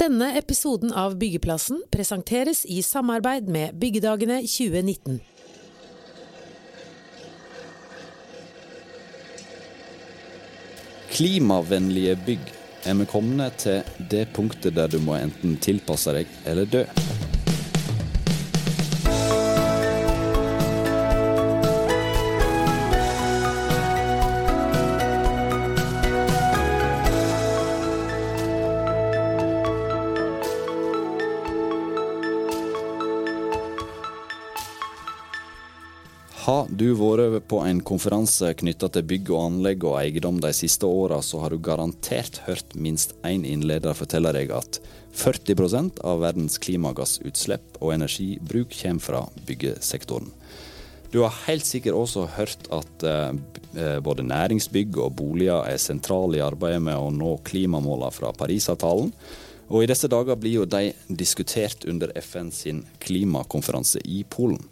Denne episoden av Byggeplassen presenteres i samarbeid med Byggedagene 2019. Klimavennlige bygg er vi kommet til det punktet der du må enten tilpasse deg eller dø. På en konferanse knytta til bygg og anlegg og eiendom de siste åra, så har du garantert hørt minst én innleder fortelle deg at 40% av verdens klimagassutslipp og energibruk kommer fra byggesektoren. Du har helt sikkert også hørt at eh, både næringsbygg og boliger er sentrale i arbeidet med å nå klimamålene fra Parisavtalen. Og i disse dager blir jo de diskutert under FN sin klimakonferanse i Polen.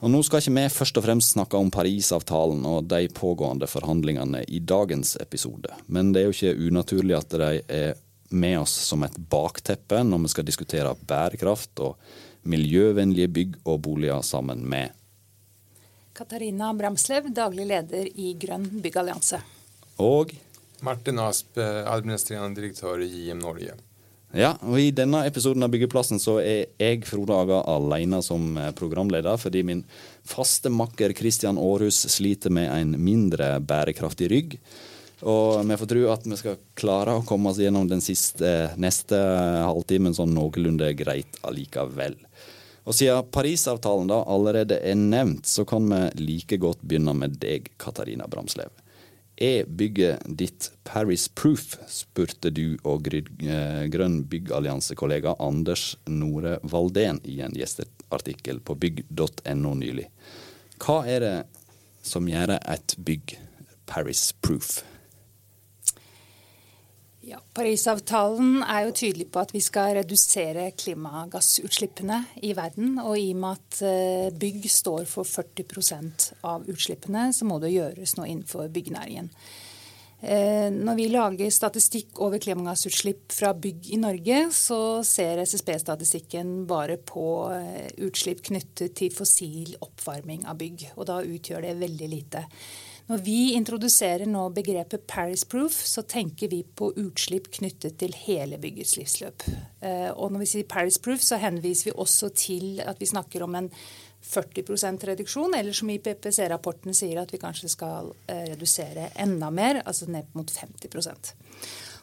Og Nå skal ikke vi først og fremst snakke om Parisavtalen og de pågående forhandlingene i dagens episode, men det er jo ikke unaturlig at de er med oss som et bakteppe når vi skal diskutere bærekraft og miljøvennlige bygg og boliger sammen med Katarina Bramslev, daglig leder i Grønn byggallianse. Og Martin Asp, administrerende direktør i JM Norge. Ja, og I denne episoden av Byggeplassen så er jeg Frode Aga alene som programleder, fordi min faste makker Kristian Aarhus sliter med en mindre bærekraftig rygg. Og vi får tro at vi skal klare å komme oss gjennom den siste, neste halvtimen sånn noenlunde greit allikevel. Og siden Parisavtalen da allerede er nevnt, så kan vi like godt begynne med deg, Katarina Bramslev. Er bygget ditt Paris Proof, spurte du og Grønn byggalliansekollega Anders Nore Valdén i en gjesteartikkel på bygg.no nylig. Hva er det som gjør et bygg Paris Proof? Ja, Parisavtalen er jo tydelig på at vi skal redusere klimagassutslippene i verden. Og i og med at eh, bygg står for 40% av utslippene, så må det gjøres noe innenfor byggenæringen. Eh, når vi lager statistikk over klimagassutslipp fra bygg i Norge, så ser SSB-statistikken bare på eh, utslipp knyttet til fossil oppvarming av bygg. Og da utgjør det veldig lite. Når vi introduserer nå begrepet Paris Proof, så tenker vi på utslipp knyttet til hele byggets livsløp. Eh, og når vi sier Paris Proof, så henviser vi også til at vi snakker om en 40% reduksjon, eller som IPPC-rapporten sier at vi kanskje skal eh, redusere enda mer, altså ned mot 50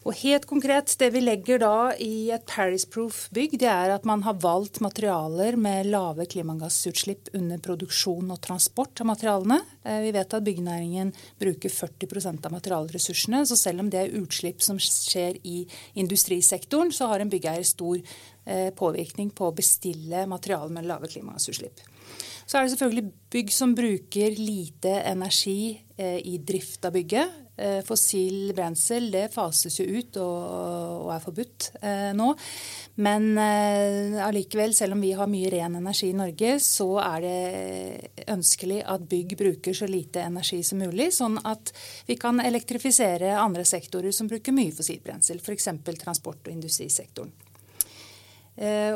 og helt konkret, Det vi legger da i et Paris-proof bygg, det er at man har valgt materialer med lave klimagassutslipp under produksjon og transport av materialene. Eh, vi vet at byggenæringen bruker 40% av materialressursene. Så selv om det er utslipp som skjer i industrisektoren, så har en byggeier stor eh, påvirkning på å bestille materialer med lave klimagassutslipp. Så er det selvfølgelig bygg som bruker lite energi eh, i drift av bygget. Eh, fossil brensel det fases jo ut og, er forbudt eh, nå. Men eh, allikevel, selv om vi har mye ren energi i Norge, så er det ønskelig at bygg bruker så lite energi som mulig, sånn at vi kan elektrifisere andre sektorer som bruker mye fossil brensel, f.eks. transport- og industrisektoren.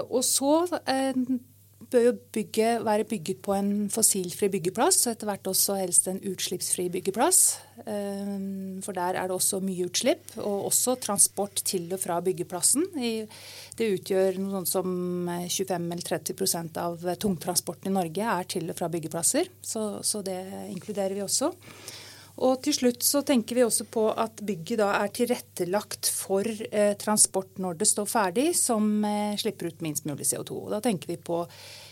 Og så bør bygget være bygget på en fossilfri byggeplass, og etter hvert også helst en utslippsfri byggeplass. Eh, for der er det også mye utslipp, og også transport til og fra byggeplassen. Det utgjør noe sånt som 25-30% av tungtransporten i Norge er til og fra byggeplasser, så, så det inkluderer vi også. Og til slutt så tenker vi også på at bygget da er tilrettelagt for eh, transport når det står ferdig, som eh, slipper ut minst mulig CO2. Og da tenker vi på eh,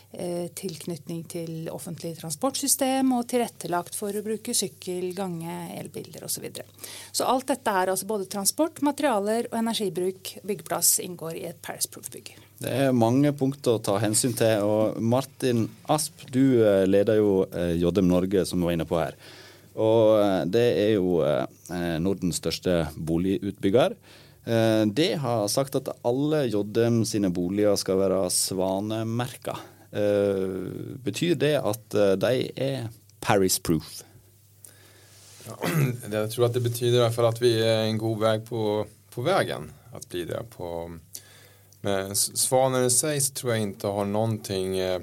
tilknytning til offentlig transportsystem og tilrettelagt for å bruke sykkel, gange, elbiler osv. Så, videre. så alt dette er altså både transport, materialer og energibruk, byggeplass, inngår i et Paris Proof-bygg. Det er mange punkter å ta hensyn til. og Martin Asp, du eh, leder jo eh, JM Norge, som vi var inne på her. Og eh, det er jo eh, Nordens største boligutbygger. Eh, det har sagt at alle JM sine boliger skal være svanemerka. Betyr det at de er Paris-proof? Ja, jeg tror at det betyr i hvert fall at vi er en god vei på, på veien. At bli det. På, men Svanen i seg så tror jeg ikke har noe eh,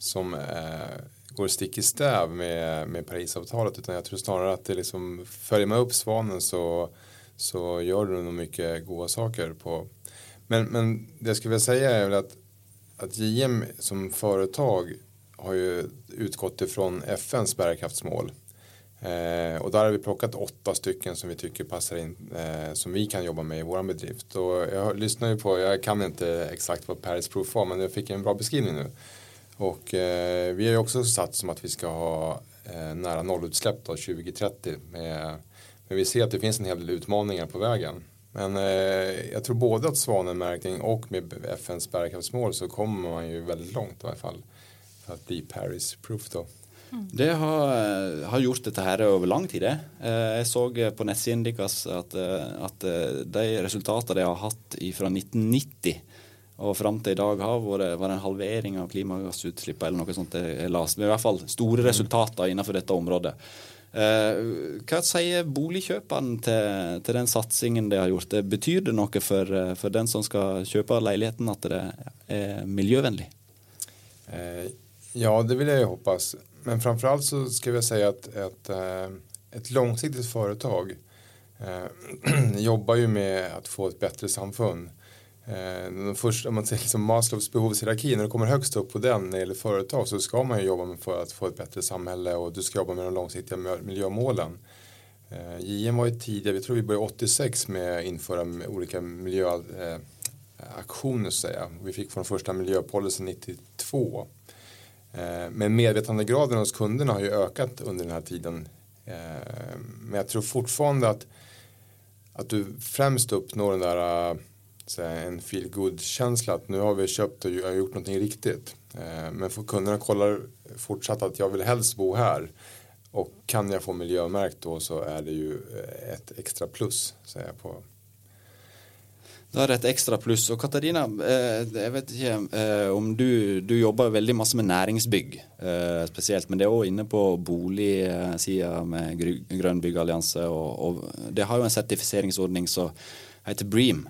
som eh, går stick i stæv med, med Parisavtalet utan jeg tror snarere at det liksom følger man opp Svanen så, så gjør du noen mye gode saker på men, men det jeg skulle vilja säga är väl att, att JM som företag har ju utgått ifrån FNs bärkraftsmål Eh, och där har vi plockat åtta stycken som vi tycker passar in, eh, som vi kan jobba med i vår bedrift. Och jag lyssnar ju på, jag kan inte exakt vad Paris Proof var, men jag fick en bra beskrivning nu. Och eh, vi har ju också satt som att vi ska ha eh, nära nollutsläpp då 2030. Med, men vi ser att det finns en hel del utmaningar på vägen. Men eh, jag tror både att svanenmärkning och med FNs bärkraftsmål så kommer man ju väldigt långt i alla fall. För att bli Paris Proof då. Det har, eh, har, gjort dette her over lang tid. det. Eh, jeg så på nettsiden deres at, eh, at, de resultatene de har hatt fra 1990 og fram til i dag har vært var en halvering av klimagassutslippene eller noe sånt. jeg las. Men i hvert fall store resultater innenfor dette området. Hva sier boligkjøperne til, til, den satsingen de har gjort? Det betyr det noe for, for, den som skal kjøpe leiligheten at det er miljøvennlig? Ja, det vil jeg jo hoppas men framförallt så skal vi si at et, et langsiktig foretak företag jo med å få et bedre samfund. Eh, om man ser liksom Maslows behovshierarki, när du kommer högst upp på den när det gäller företag så ska man ju jobba för att få ett bättre samhälle och du ska jobba med de långsiktiga miljömålen. JM var ju tidigare, vi tror vi började 86 med att införa olika miljöaktioner. säga. Vi fick från första miljöpolicyn 92 Eh, men medvetandegraden hos kunderna har ju ökat under den här tiden. Eh, men jag tror fortfarande att, att du främst uppnår den eh, en feel good känsla att nu har vi köpt och gjort någonting riktigt. Men för kunderna kollar fortsatt att jag vill helst bo här och kan jag få miljömärkt då så är det ju ett extra plus säger jag på, da er det et ekstra pluss. Og Katarina, eh, jeg vet ikke eh, om du, du jobber veldig masse med næringsbygg eh, spesielt, men det er òg inne på boligsida med Grønn byggallianse. Og, og det har jo en sertifiseringsordning som heter Bream.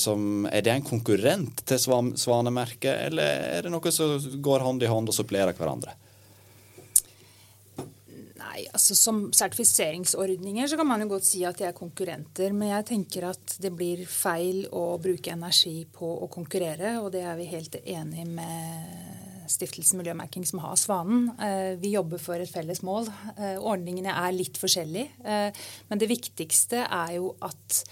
Som, er det en konkurrent til Svanemerket, eller er det noe som går hånd i hånd og supplerer hverandre? Nei, altså Som sertifiseringsordninger så kan man jo godt si at de er konkurrenter. Men jeg tenker at det blir feil å bruke energi på å konkurrere, og det er vi helt enig med Stiftelsen Miljømerking som har Svanen. Eh, vi jobber for et felles mål. Eh, ordningene er litt forskjellige. Eh, men det viktigste er jo at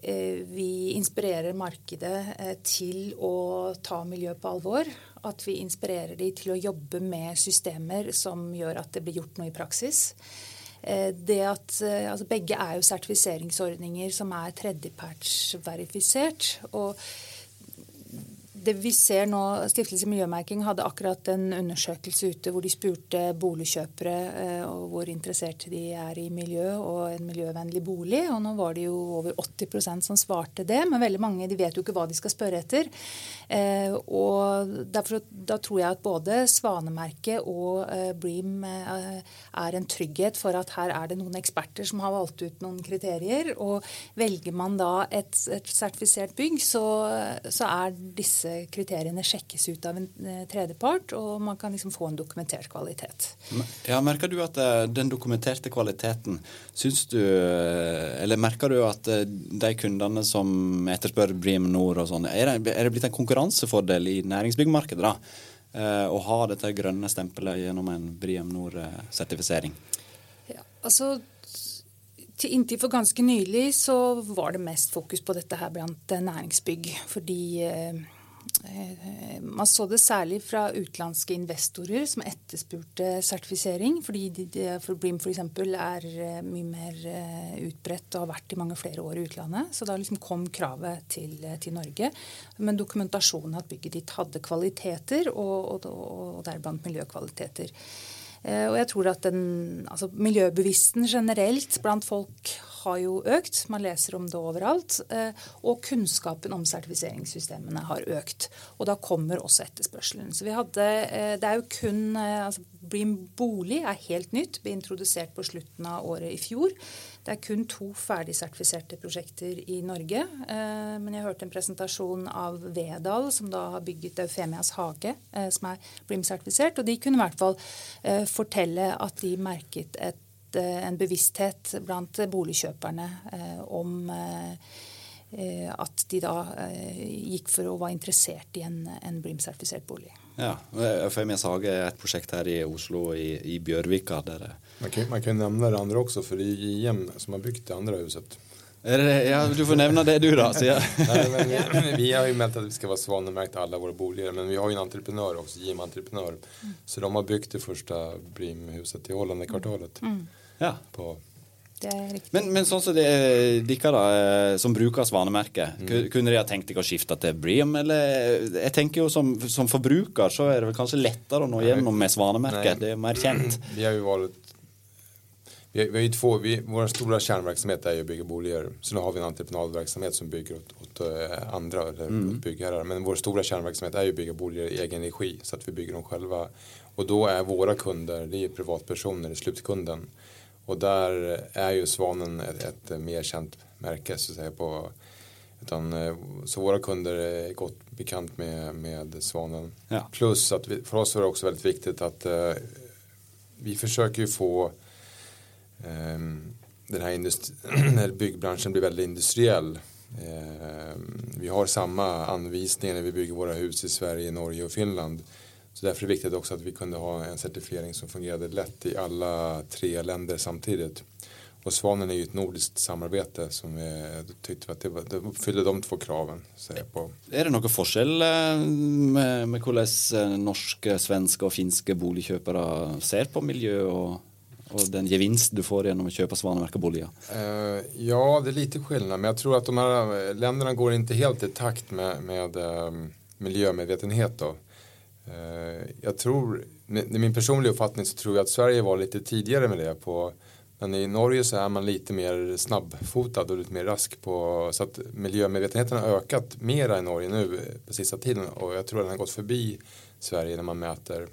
vi inspirerer markedet til å ta miljø på alvor. At vi inspirerer de til å jobbe med systemer som gjør at det blir gjort noe i praksis. Eh, det at, eh, altså begge er jo sertifiseringsordninger som er tredjepartsverifisert. og det vi ser nå, Stiftelse Miljømerking hadde akkurat en undersøkelse ute hvor de spurte boligkjøpere eh, og hvor interesserte de er i miljø og en miljøvennlig bolig. og Nå var det jo over 80% som svarte det, men veldig mange de vet jo ikke hva de skal spørre etter. Eh, og derfor, Da tror jeg at både Svanemerket og eh, Bream er en trygghet for at her er det noen eksperter som har valgt ut noen kriterier. og Velger man da et, et sertifisert bygg, så, så er disse kriteriene sjekkes ut av en eh, tredjepart, og man kan liksom få en dokumentert kvalitet. Ja, Merker du at eh, den dokumenterte kvaliteten syns du eh, Eller merker du at de kundene som etterspør Bream Nord og sånn, er, er, det blitt en konkurransefordel i næringsbyggmarkedet da? Å ha dette grønne stempelet gjennom en Bream Nord-sertifisering? Ja, altså Inntil for ganske nylig så var det mest fokus på dette her blant næringsbygg. Fordi man så det særlig fra utenlandske investorer som etterspurte sertifisering. Fordi for Brim f.eks. er eh, mye mer eh, utbredt og har vært i mange flere år i utlandet. Så da liksom kom kravet til, til Norge. Men dokumentasjonen at bygget ditt hadde kvaliteter, og, og, og deriblant miljøkvaliteter. Og jeg tror at den, altså Miljøbevissten generelt blant folk har jo økt. Man leser om det overalt. Eh, og kunnskapen om sertifiseringssystemene har økt. Og da kommer også etterspørselen. Så vi hadde, eh, Det er jo kun eh, altså Blim bolig er helt nytt. Ble introdusert på slutten av året i fjor. Det er kun to ferdigsertifiserte prosjekter i Norge. Men jeg hørte en presentasjon av Vedal, som da har bygget Eufemias hage, som er Blim-sertifisert. Og de kunne i hvert fall fortelle at de merket et, en bevissthet blant boligkjøperne om at de da gikk for å være interessert i en, en BRIM-sertifisert bolig. Ja, FMS hage er et prosjekt her i Oslo, i, i Bjørvika. der man kan, man kan nevne det andre også, for det er JM som har bygd det andre huset. Det, ja, du får nevne det du da. Så jag. Nej, vi, vi, har jo meldt at vi skal være svanemerket alle våre boliger, men vi har jo en entreprenør også, JM Entreprenör. Mm. Så de har bygd det første Brim-huset i Holland i kvartalet. Mm. Ja. På men, men, sånn som det er dere eh, som bruker svanemerket, mm. kunne de ha tenkt dere å skifte til Bream? Eller jeg tenker jo som, som, forbruker så er det vel kanskje lettere å nå gjennom med svanemerket. Det er mer kjent. Vi har jo valgt vi, vi har ju två, vi, vår stora kärnverksamhet är ju att bygga boliger. Sen har vi en entreprenadverksamhet som bygger åt, åt uh, andra eller mm. byggherrar. Men vår stora kärnverksamhet är ju att bygga boliger i egen regi så att vi bygger dem själva. Och då är våra kunder, det är privatpersoner, slutkunden. Och der er jo Svanen et, et mer kjent merke. så si, på utan, eh, så våra kunder er godt bekant med, med Svanen. Ja. Plus at vi, for oss er det også veldig viktig at uh, vi forsøker å få um, denne industri när blir veldig industriell. Um, vi har samme anvisninger når vi bygger våre hus i Sverige, Norge og Finland. Så därför är det viktigt också att vi kunde ha en certifiering som fungerade lätt i alla tre länder samtidigt. Och Svanen är ju ett nordiskt samarbete som vi tyckte att det, var, det uppfyllde de två kraven. På. Er det noen forskjell eh, med, med hvordan eh, norske, svenske og finske boligkjøpere ser på miljø og, och den gevinst du får genom att köpa Svanemärkeboliga? Uh, ja, det är lite skillnad, men jag tror att de här länderna går inte helt i takt med, med um, miljömedvetenhet. Då. Uh, jag tror, med min personliga uppfattning så tror jag att Sverige var lite tidigare med det. På, men i Norge så är man lite mer snabbfotad och lite mer rask på så att miljömedvetenheten har ökat mera i Norge nu på sista tiden och jag tror att den har gått förbi Sverige när man mäter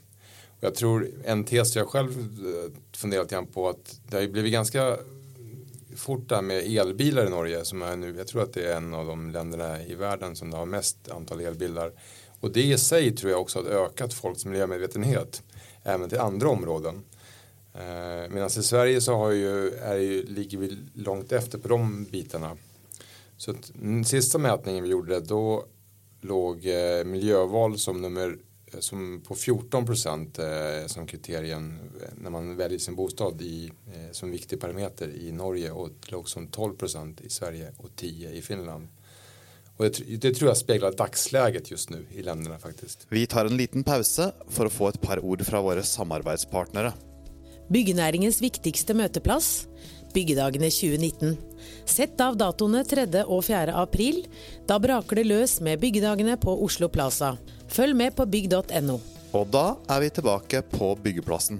jag tror en tes jag själv eh, funderat grann på att det har blivit ganska fort där med elbilar i Norge som är nu, jag tror att det är en av de länderna i världen som har mest antal elbilar. Och det i sig tror jag också har ökat folks miljömedvetenhet även till andra områden. Eh, Medan i Sverige så har ju, är ju, ligger vi långt efter på de bitarna. Så att, den sista mätningen vi gjorde då låg eh, miljöval som nummer Eh, som på 14 procent eh, som kriterien når när man väljer sin bostad i, eh, som viktig parameter i Norge och låg som 12 procent i Sverige och 10 i Finland. Och det, det, tror jag speglar dagsläget just nu i länderna faktiskt. Vi tar en liten pause för att få ett par ord från våra samarbetspartnere. Byggenæringens viktigste møteplass, Byggedagene 2019. Sett av datoene 3. og 4. april. Da braker det løs med Byggedagene på Oslo Plaza. Følg med på bygg.no. Og da er vi tilbake på byggeplassen.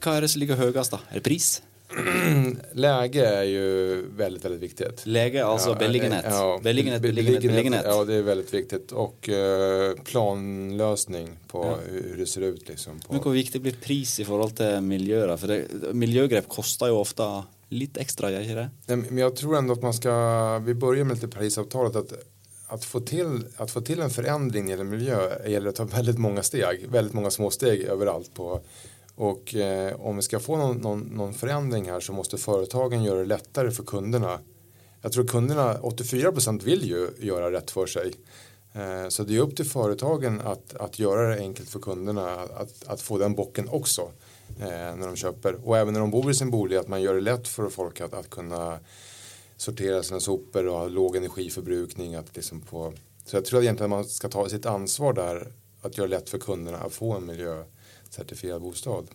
Hva er det som ligger høyest, da? Er det pris? Läge är ju väldigt, väldigt viktigt. Läge, alltså ja, beliggenhet. Ja, beliggenhet, beliggenhet, beliggenhet. Ja, det är väldigt viktigt. Och uh, planlösning på ja. hur det ser ut. Liksom, på. Men hur viktigt blir pris i förhållande till miljö? För det, miljögrepp kostar ju ofta lite extra, gör det? Men jag tror ändå att man ska, vi börjar med lite Parisavtalet, att att få, till, att få till en förändring i miljö gäller att ta väldigt många steg, väldigt många små steg överallt. På, och eh, om vi ska få någon, någon, någon, förändring här så måste företagen göra det lättare för kunderna. Jag tror kunderna, 84% vill ju göra rätt för sig. Eh, så det är upp till företagen att, att göra det enkelt för kunderna att, att få den bocken också eh, när de köper. Och även när de bor i sin bolig att man gör det lätt för folk att, att kunna sortera sina sopor och ha låg energiförbrukning. Att liksom på, så jag tror egentligen att man ska ta sitt ansvar där att göra det lätt för kunderna att få en miljöcertifierad bostad.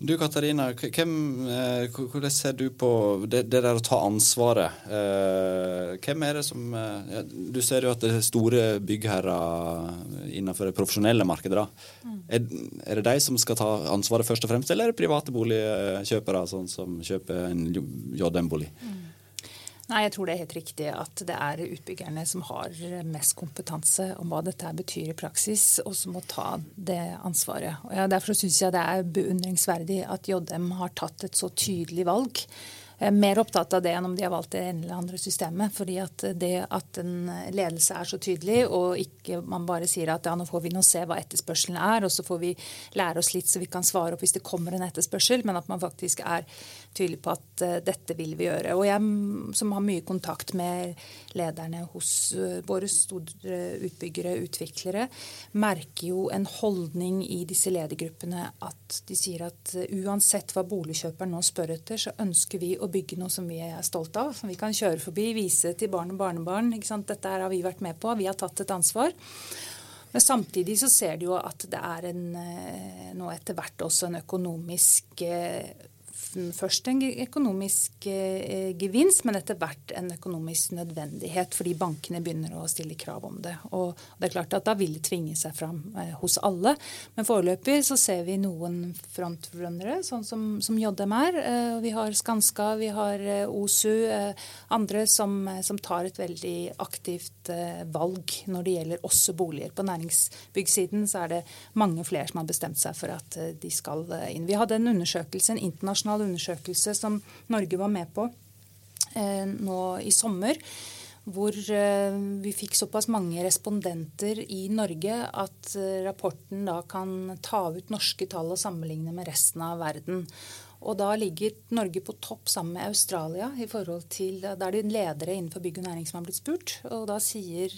Du Katarina, hvem, eh, hvordan ser du på det, det der å ta ansvaret? Eh, hvem er det som ja, Du ser jo at det er store byggherrer innenfor det profesjonelle markedet. Mm. Er, er, det de som skal ta ansvaret først og fremst, eller er det private boligkjøpere sånn som kjøper en JM-bolig? Mm. Nei, jeg tror det er helt riktig at det er utbyggerne som har mest kompetanse om hva dette betyr i praksis, og som må ta det ansvaret. Og ja, derfor syns jeg det er beundringsverdig at JM har tatt et så tydelig valg Jeg er mer opptatt av det enn om de har valgt det ene eller andre systemet. fordi at det at en ledelse er så tydelig, og ikke man bare sier at ja, nå får vi nå se hva etterspørselen er, og så får vi lære oss litt så vi kan svare opp hvis det kommer en etterspørsel, men at man faktisk er tydelig på at uh, dette vil vi gjøre. Og jeg som har mye kontakt med lederne hos uh, våre store utbyggere, utviklere, merker jo en holdning i disse ledergruppene at de sier at uh, uansett hva boligkjøperen nå spør etter, så ønsker vi å bygge noe som vi er stolt av, som vi kan kjøre forbi, vise til barn og barnebarn. Dette har vi vært med på, vi har tatt et ansvar. Men samtidig så ser de jo at det er en, nå etter hvert også en økonomisk først en økonomisk eh, gevinst, men etter hvert en økonomisk nødvendighet, fordi bankene begynner å stille krav om det. Og det er klart at Da vil det tvinge seg fram eh, hos alle. Men foreløpig så ser vi noen frontrunnere, sånn som, som JMR. Eh, vi har Skanska, vi har OSU, andre som, som tar et veldig aktivt valg når det gjelder også boliger. På næringsbyggsiden så er det mange flere som har bestemt seg for at de skal inn. Vi hadde en undersøkelse, en internasjonal internasjonal undersøkelse som Norge var med på eh, nå i sommer. Hvor eh, vi fikk såpass mange respondenter i Norge at eh, rapporten da kan ta ut norske tall og sammenligne med resten av verden. Og da ligger Norge på topp sammen med Australia. i forhold til, Da er det ledere innenfor bygg og næring som har blitt spurt. Og da sier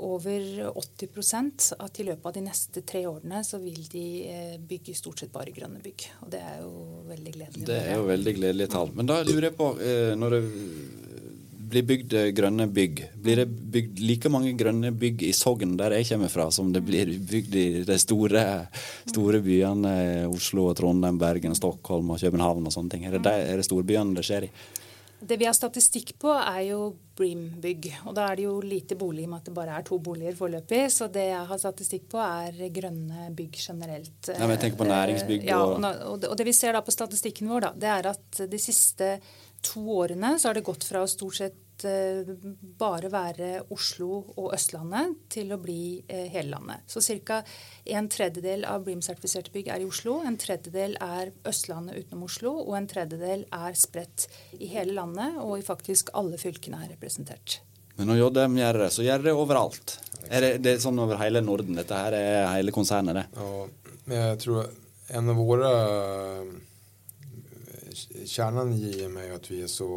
over 80 at i løpet av de neste tre årene så vil de eh, bygge stort sett bare grønne bygg. Og det er jo veldig gledelig. Det er jo veldig gledelige tall. Men da lurer jeg på, eh, når det blir bygd eh, grønne bygg, blir det bygd like mange grønne bygg i Sogn, der jeg kommer fra, som det blir bygd i de store, store byene Oslo, Trondheim, Bergen, Stockholm og København og sånne ting? Er det, der, er det storbyene det skjer i? Det vi har statistikk på, er jo Bream-bygg. Og da er det jo lite bolig med at det bare er to boliger foreløpig. Så det jeg har statistikk på, er grønne bygg generelt. Ja, men jeg tenker på næringsbygg og... Ja, og, og det vi ser da på statistikken vår, da, det er at de siste to årene så har det gått fra å stort sett Eh, bare være Oslo og Østlandet til å bli eh, hele landet. Så ca. en tredjedel av BREAM-sertifiserte bygg er i Oslo, en tredjedel er Østlandet utenom Oslo, og en tredjedel er spredt i hele landet, og i faktisk alle fylkene er representert. Men når de gjør det, så gjør det overalt? Er det, det er sånn over hele Norden? Dette her er hele konsernet, det? Ja, men jeg tror en av våre Kjernen i meg er at vi er så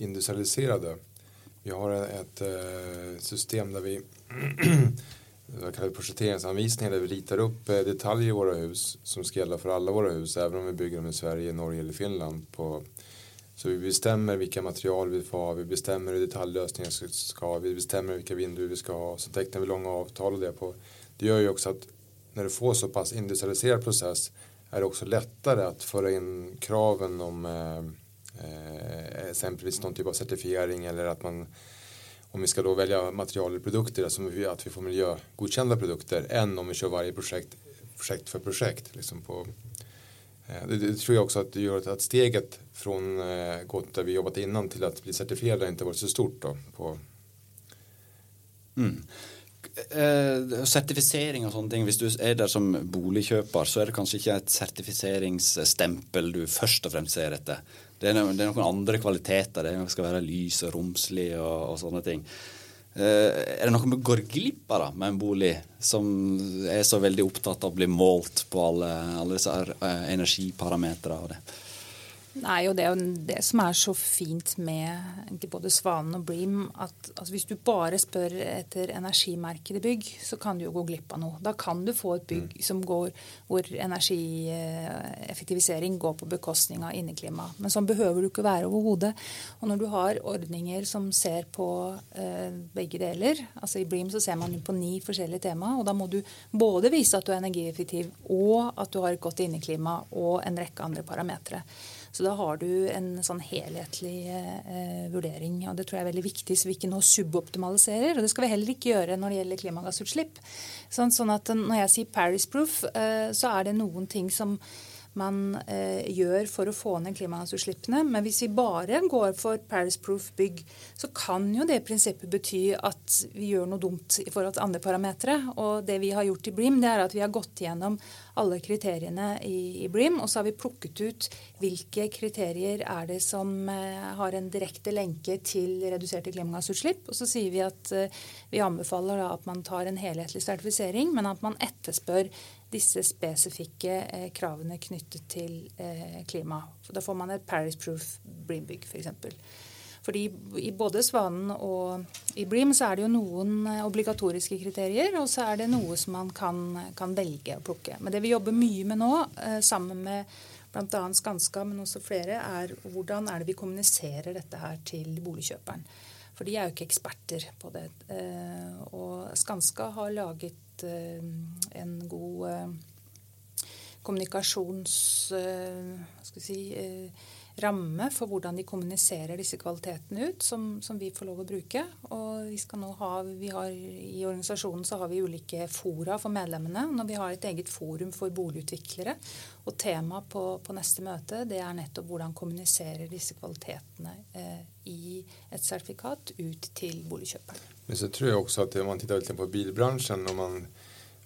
industrialiserade. Vi har ett eh, system där vi jag kallar projekteringsanvisningar där vi ritar upp eh, detaljer i våra hus som ska gälla för alla våra hus även om vi bygger dem i Sverige, Norge eller Finland. På, så vi bestämmer vilka material vi får ha, vi bestämmer hur detaljlösningar ska ha, vi bestämmer vilka vinduer vi ska ha. Så tecknar vi långa avtal och det på. Det gör ju också att när du får så pass industrialiserad process är det också lättare att föra in kraven om eh, exempelvis någon typ av certifiering eller att man om vi ska då välja material eller produkter, alltså att vi får miljögodkända produkter än om vi kör varje projekt, projekt för projekt. Liksom på, eh, det, det, tror jag också att det gör att steget från eh, gått där vi jobbat innan till att bli certifierade inte varit så stort. Då, på, mm. Eh, sertifisering og sånne ting, hvis du er der som boligkjøper, så er det kanskje ikke et sertifiseringsstempel du først og fremst ser etter. Det er, noen, det er noen andre kvaliteter. Det skal være lys og romslig og, og sånne ting. Uh, er det noe vi går glipp av med en bolig som er så veldig opptatt av å bli målt på alle, alle disse uh, energiparametere og det? Nei, og Det er jo det som er så fint med både Svanen og Bream. at altså, Hvis du bare spør etter energimerkede bygg, så kan du jo gå glipp av noe. Da kan du få et bygg mm. som går, hvor energieffektivisering går på bekostning av inneklima. Men sånn behøver du ikke være overhodet. Og når du har ordninger som ser på eh, begge deler altså I Bream så ser man på ni forskjellige tema, og da må du både vise at du er energieffektiv, og at du har et godt inneklima og en rekke andre parametere. Så da har du en sånn helhetlig eh, vurdering. og Det tror jeg er veldig viktig, så vi ikke nå suboptimaliserer. Og det skal vi heller ikke gjøre når det gjelder klimagassutslipp. Sånn, sånn at når jeg sier Paris Proof, eh, så er det noen ting som man eh, gjør for å få ned klimagassutslippene. Men hvis vi bare går for Paris Proof bygg, så kan jo det prinsippet bety at vi gjør noe dumt i forhold til andre parametere. Og det vi har gjort i BREAM, det er at vi har gått gjennom alle kriteriene i, i BREAM, og så har vi plukket ut hvilke kriterier er det som eh, har en direkte lenke til reduserte klimagassutslipp. Og så sier vi at eh, vi anbefaler da at man tar en helhetlig sertifisering, men at man etterspør disse spesifikke eh, kravene knyttet til eh, klima. Da får man et Paris Proof Bream-bygg f.eks. For Fordi I både Svanen og i Bream så er det jo noen eh, obligatoriske kriterier, og så er det noe som man kan, kan velge å plukke. Men det vi jobber mye med nå, sammen med bl.a. Skanska, men også flere, er hvordan er det vi kommuniserer dette her til boligkjøperen. For de er jo ikke eksperter på det. Og Skanska har laget Eh, en god eh, kommunikasjons... Eh, si, ramme for hvordan de kommuniserer disse kvalitetene ut, som, som, vi får lov å bruke. Og vi skal nå ha, har, I organisasjonen så har vi ulike fora for medlemmene. Når vi har et eget forum for boligutviklere. Og temaet på, på, neste møte det er nettopp hvordan kommuniserer disse kvalitetene eh, i et sertifikat ut til boligkjøperen. Men så tror jeg også at man tittar på bilbransjen når man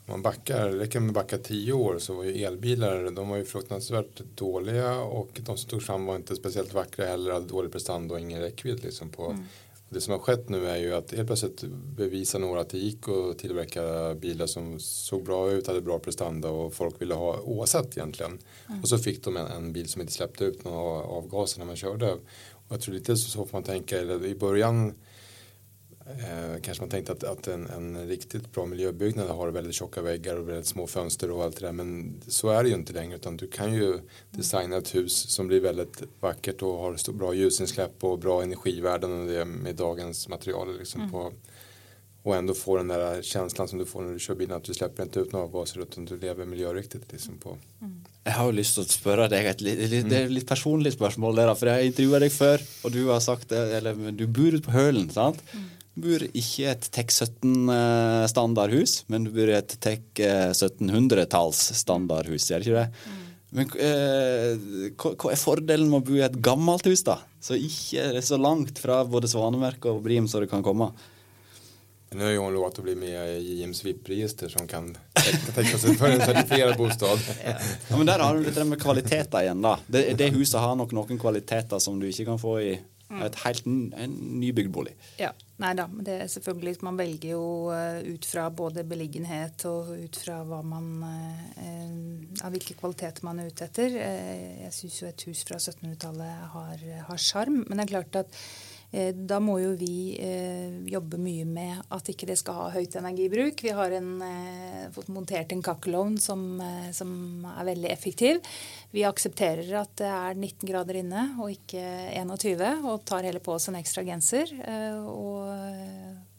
man backar, det räcker med att backa tio år så var ju elbilar, de var ju fruktansvärt dåliga och de som tog fram var inte speciellt vackra heller, hade dålig prestanda och ingen räckvidd liksom på. Mm. Det som har skett nu är ju att helt plötsligt bevisar några att det gick att tillverka bilar som såg bra ut, hade bra prestanda och folk ville ha oavsett egentligen. Mm. Och så fick de en, en, bil som inte släppte ut några avgaser när man körde. Och jag tror lite så får man tänka, i början Eh, kanske man tänkte att, att en, en, riktigt bra miljöbyggnad har väldigt tjocka väggar och väldigt små fönster och allt det där. Men så är det ju inte längre utan du kan ju designa ett hus som blir väldigt vackert och har bra ljusinsläpp och bra energivärden och det med dagens material. Liksom mm. på, och ändå få den där känslan som du får när du kör bilen att du släpper inte ut några avgaser utan du lever miljøriktig. Liksom på. Mm. Jeg har jo lyst til å spørre deg et litt, litt, det er litt personlig spørsmål. Der, for Jeg har intervjua deg før, og du har sagt eller du bor ute på Hølen. sant? Mm bor ikke i et TEK 17-standardhus, men du bor i et TEK 1700-talls-standardhus, gjør ikke det? Mm. Men eh, hva, hva, er fordelen med å bo i et gammelt hus, da? Så ikke er det så langt fra både Svanemerket og Brim som det kan komme. Nu har hon lovat att bli med i JMs VIP-register som kan tenke sig för en certifierad bostad. ja. ja. men der har du det med kvaliteter igjen, da. Det, det huset har nok noen kvaliteter som du ikke kan få i. Et helt en nybygd bolig. Ja. Nei da, men det er selvfølgelig Man velger jo eh, ut fra både beliggenhet og ut fra hva man eh, Av hvilke kvaliteter man er ute etter. Eh, jeg syns jo et hus fra 1700-tallet har sjarm. Men det er klart at da må jo vi eh, jobbe mye med at ikke det skal ha høyt energibruk. Vi har en, eh, fått montert en kakkelovn som, som, er veldig effektiv. Vi aksepterer at det er 19 grader inne og ikke 21, og tar heller på oss en ekstra genser. og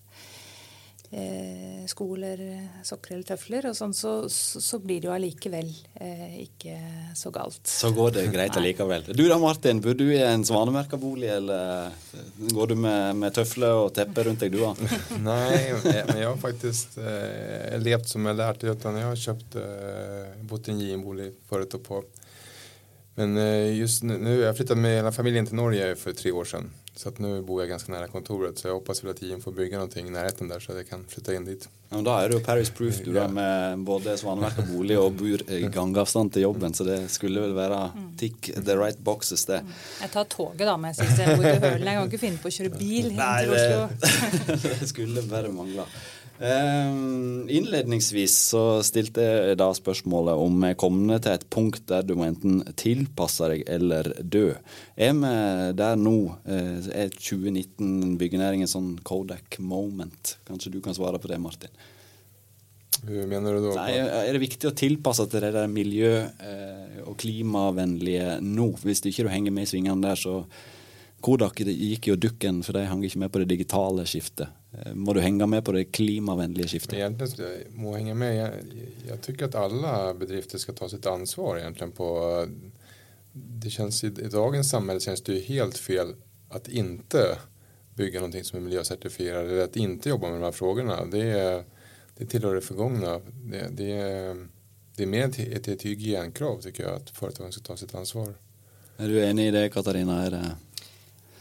eh, sko eller sokker eller tøfler, og sånn, så, så, så blir det jo allikevel eh, ikke så galt. Så går det greit allikevel. Du da, Martin, bor du i en svanemerka-bolig, eller går du med, med tøfler og teppe rundt deg, du da? Nei, men jeg har faktisk eh, levd som jeg lærte, utan jeg har kjøpt eh, bott i en JM-bolig før på. Men eh, just nu, jeg flyttet med hele familien til Norge for tre år siden. Så att nu bor jag ganska nära kontoret så jag hoppas väl att IM får bygga någonting i närheten där så att jag kan flytta in dit. Ja, da er det jo Paris Proof du da, med både Svanemerka bolig og bor i gangavstand til jobben, så det skulle vel være tick the right boxes, det. Mm. Jeg tar toget, da, men jeg syns jeg bor i Hølen. Jeg kan ikke finne på å kjøre bil inn til Oslo. det skulle bare mangle. Um, innledningsvis så stilte jeg da spørsmålet om vi er kommet til et punkt der du må enten tilpasse deg eller dø. Er vi der nå? Uh, er 2019 byggenæringen sånn Kodak moment? Kanskje du kan svare på det, Martin? Hva mener du da? Nei, er det viktig å tilpasse til det der miljø- uh, og klimavennlige nå? Hvis du ikke henger med i svingene der, så Kodak gikk jo dukken, for de hang ikke med på det digitale skiftet. Eh, må du henge med på det klimavennlige skiftet? Egentlig må henge med. Jeg, jeg tykker at alle bedrifter skal ta sitt ansvar egentlig på det känns, I, dagens samhälle känns det ju helt fel att inte bygga någonting som är miljöcertifierat eller att inte jobba med de här frågorna. Det, det tillhör det förgångna. Det, det, det är mer ett, ett, hygienkrav tycker jag att företagen ska ta sitt ansvar. Er du enig i det, Katarina? Det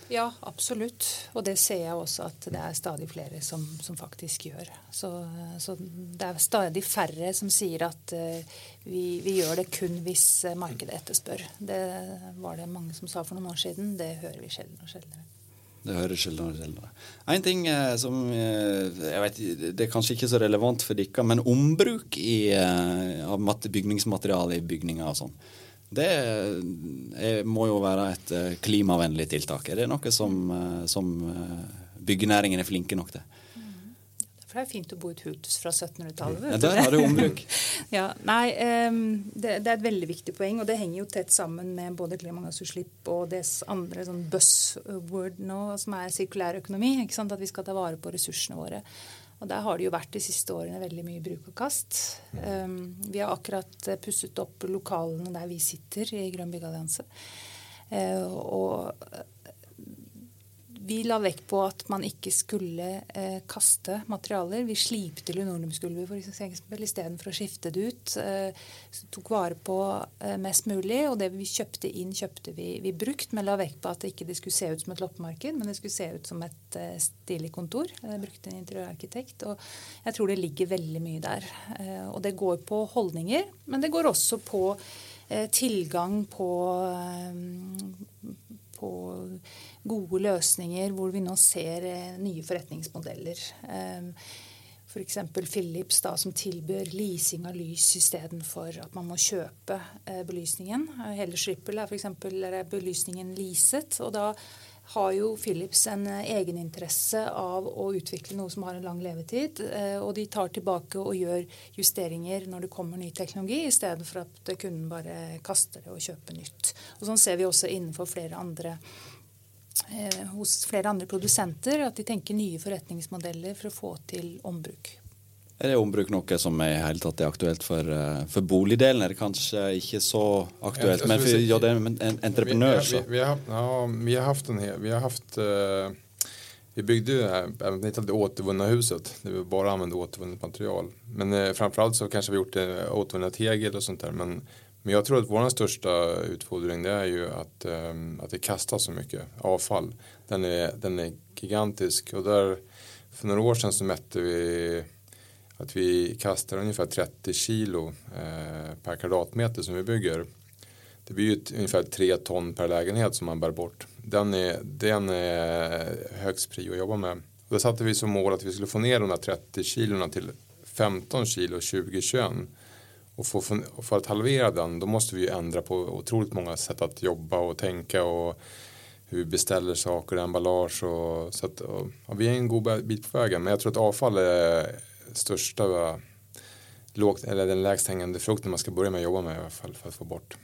Ja, absolutt. Og det ser jeg også at det er stadig flere som, som faktisk gjør. Så, så, det er stadig færre som sier at uh, vi, vi, gjør det kun hvis markedet etterspør. Det var det mange som sa for noen år siden. Det hører vi sjelden og sjeldnere. Det hører sjeldnere og sjeldnere. En ting eh, som eh, jeg vet, Det er kanskje ikke så relevant for dere, men ombruk eh, av bygningsmateriale i bygninger og sånn. Det er, må jo være et klimavennlig tiltak. Er det noe som, som byggenæringen er flinke nok til? For det er fint å bo i et hus fra 1700-tallet. Ja, der har du ombruk. ja, nei, um, det, det, er et veldig viktig poeng, og det henger jo tett sammen med både klimagassutslipp og det andre sånn buzzword nå, som er sirkulær økonomi. Ikke sant? At vi skal ta vare på ressursene våre. Og der har det jo vært de siste årene veldig mye bruk og kast. Um, vi har akkurat eh, pusset opp lokalene der vi sitter i Grønn byggallianse. Uh, og vi la vekt på at man ikke skulle eh, kaste materialer. Vi slipte linoleumsgulvet istedenfor å skifte det ut. Eh, tok vare på eh, mest mulig. Og det vi kjøpte inn, kjøpte vi, vi brukt, men la vekt på at det ikke skulle se ut som et loppemarked, men det skulle se ut som et eh, stilig kontor. Jeg brukte en interiørarkitekt. Og jeg tror det ligger veldig mye der. Eh, og det går på holdninger, men det går også på eh, tilgang på, på gode løsninger hvor vi nå ser eh, nye forretningsmodeller. F.eks. For Philips da, som tilbyr leasing av lys istedenfor at man må kjøpe eh, belysningen. Hele Schrippel er f.eks. belysningen leaset. og da har jo Philips en eh, egeninteresse av å utvikle noe som har en lang levetid. Og de tar tilbake og gjør justeringer når det kommer ny teknologi, i stedet for at kunden bare kaster det og kjøper nytt. Og Sånn ser vi også innenfor flere andre Eh, hos flere andre produsenter at de tenker nye forretningsmodeller for å få til ombruk. Er det ombruk noe som er helt tatt er aktuelt for, eh, for boligdelen? Er det kanskje ikke så aktuelt, men for ja, det er en entreprenør så? Vi, vi, vi, har, ja, vi har haft en hel, vi har haft uh, vi byggde ju det här, det återvunna huset, där vi bara använde återvunnet material. Men eh, framförallt så kanske vi gjort återvunnet tegel och sånt där. Men men jag tror att vår största utfordring det är ju att, eh, att det kastas så mycket avfall. Den är, den är gigantisk och där för några år sedan så mätte vi att vi kastar ungefär 30 kilo eh, per kvadratmeter som vi bygger. Det blir ju ett, ungefär 3 ton per lägenhet som man bär bort. Den är, den är högst prio att jobba med. Då satte vi som mål att vi skulle få ner de här 30 kilona till 15 kilo 2021. Och för, för, att halvera den då måste vi ändra på otroligt många sätt att jobba och tänka och hur vi beställer saker, emballage och så att och, ja, vi är en god bit på vägen men jag tror att avfall är största lågt, eller den lägst hängande frukten man ska börja med att jobba med i alla fall för att få bort.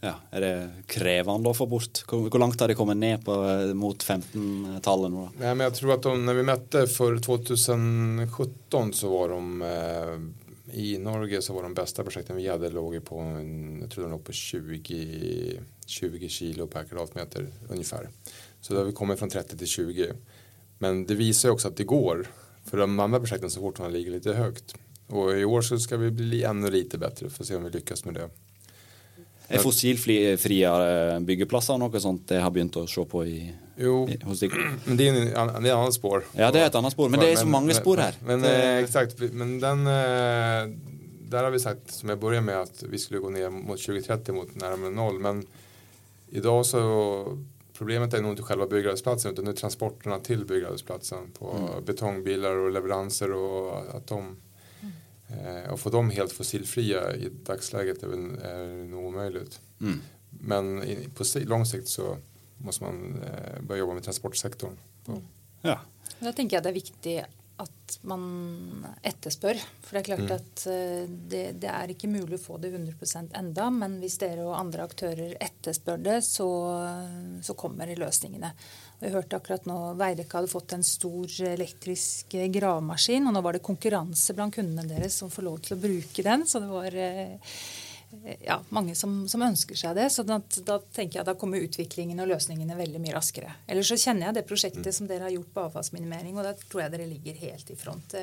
Ja, Er det krevende å få bort? Hvor langt har de kommet ned på, mot 15-tallet nå? Ja, men jeg tror at de, når vi møtte for 2017 så var de eh, i Norge så var de beste projekten vi hadde, låg på, jeg tror de låg på 20, 20 kilo per kvadratmeter omtrent. Så da har vi kommet fra 30 til 20. Men det viser jo også at det går. För de andra projekten så fortfarande ligger lite högt. Och i år så ska vi bli ännu lite bättre för att se om vi lyckas med det. Er fossilfrie byggeplasser og noe sånt det har begynt å se på i, jo, i, hos dig? Men det er, en, er et annet spår. Ja, det er et annet spor, men det er så mange spor her. Men, men eh, exakt, men den eh, Der har vi sagt, som jeg begynte med, at vi skulle gå ned mot 2030 mot nærmere noll. Men i dag så Problemet er nog inte själva byggarbetsplatsen utan det är transporterna till byggarbetsplatsen på mm. betongbilar och leveranser och att de Eh, och få dem helt fossilfria i dagsläget är, är nog omöjligt. Mm. Men i, på lång sikt så måste man eh, börja jobba med transportsektorn. Mm. Ja. Da tenker jeg det er viktig at man etterspør. For det er klart mm. at eh, det, det, er ikke mulig å få det 100% enda, men hvis dere og andre aktører etterspør det, så, så kommer løsningene. Vi hørte akkurat nå Veidekke hadde fått en stor elektrisk gravemaskin. Og nå var det konkurranse blant kundene deres som får lov til å bruke den. Så det var eh, ja, mange som, som, ønsker seg det. Så da, da, tenker jeg da kommer utviklingen og løsningene veldig mye raskere. Eller så kjenner jeg det prosjektet som dere har gjort på avfallsminimering, og da tror jeg dere ligger helt i front.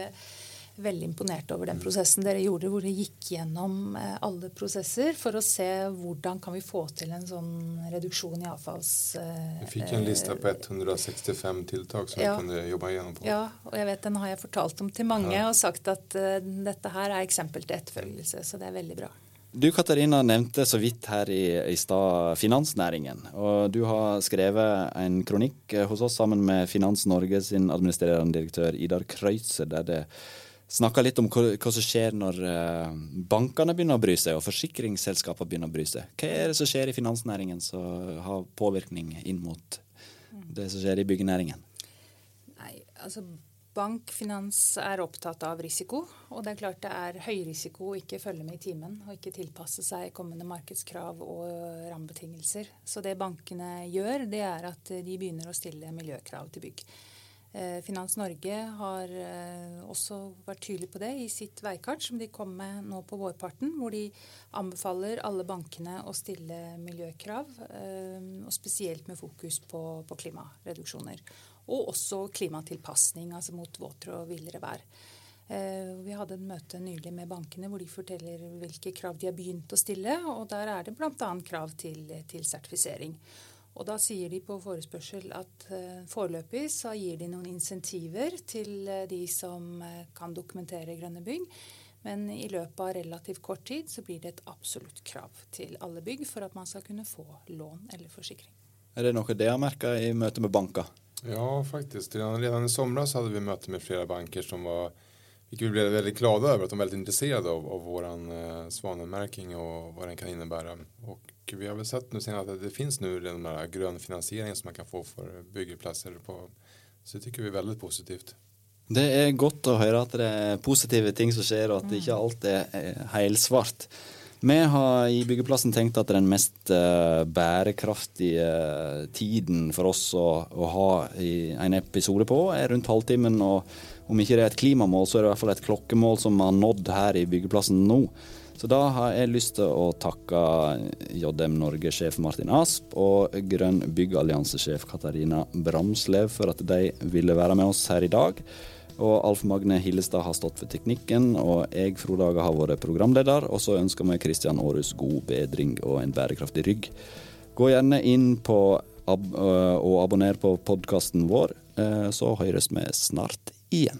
veldig imponert over den prosessen dere gjorde, hvor dere gikk gjennom eh, alle prosesser for å se hvordan kan vi få til en sånn reduksjon i avfalls... Eh, vi fikk en liste på 165 tiltak som ja, vi kunne jobbe gjennom på. Ja, og jeg vet den har jeg fortalt om til mange ja. og sagt at dette her er eksempel til etterfølgelse, så det er veldig bra. Du Katarina nevnte så vidt her i, i stad finansnæringen. Og du har skrevet en kronikk hos oss sammen med Finans Norge sin administrerende direktør Idar Kreuzer, der det snakker litt om hva, hva, som skjer når uh, bankene begynner å bry seg, og forsikringsselskapene begynner å bry seg. Hva er det som skjer i finansnæringen som har påvirkning inn mot det som skjer i byggenæringen? Nei, altså Bank, finans er opptatt av risiko. Og det er klart det er høy risiko å ikke følge med i timen og ikke tilpasse seg kommende markedskrav og rammebetingelser. Så det bankene gjør, det er at de begynner å stille miljøkrav til bygg. Eh, Finans Norge har eh, også vært tydelig på det i sitt veikart, som de kom med nå på vårparten, hvor de anbefaler alle bankene å stille miljøkrav, eh, og spesielt med fokus på, på klimareduksjoner. Og også klimatilpasning, altså mot våtere og villere vær. Vi hadde et møte nylig med bankene hvor de forteller hvilke krav de har begynt å stille. og Der er det bl.a. krav til, til sertifisering. Og da sier de på forespørsel at uh, foreløpig så gir de noen insentiver til uh, de som kan dokumentere grønne bygg. Men i løpet av relativt kort tid så blir det et absolutt krav til alle bygg for at man skal kunne få lån eller forsikring. Er det noe dere merka i møte med banker? Ja, faktisk. Redan i sommer hadde vi møte med flere banker som var vi ble veldig glade over at de er veldig interessert av, av vår eh, svanemerking og hva den kan innebære. Og vi har vel sett nu att det finns nu den finansiering som man kan få for byggeplasser. På, så det tycker vi er veldig positivt. Det er godt å høre at det er positive ting som skjer, og at det ikke alt er helsvart. Vi har i byggeplassen tenkt at den mest uh, bærekraftige tiden for oss å, å, ha en episode på, er rundt halvtimen. Og om ikke det er et klimamål, så er det i hvert fall et klokkemål som vi har nådd her i byggeplassen nå. Så da har jeg lyst til å takke JM Norge-sjef Martin Asp og Grønn byggallianse-sjef Katarina Bramslev for at de ville være med oss her i dag. Og Alf Magne Hillestad har stått for teknikken, og jeg, Frode Haga, har vært programleder. Og så ønsker vi Kristian Aarhus god bedring og en bærekraftig rygg. Gå gjerne inn på ab og abonner på podkasten vår, så høres vi snart igjen.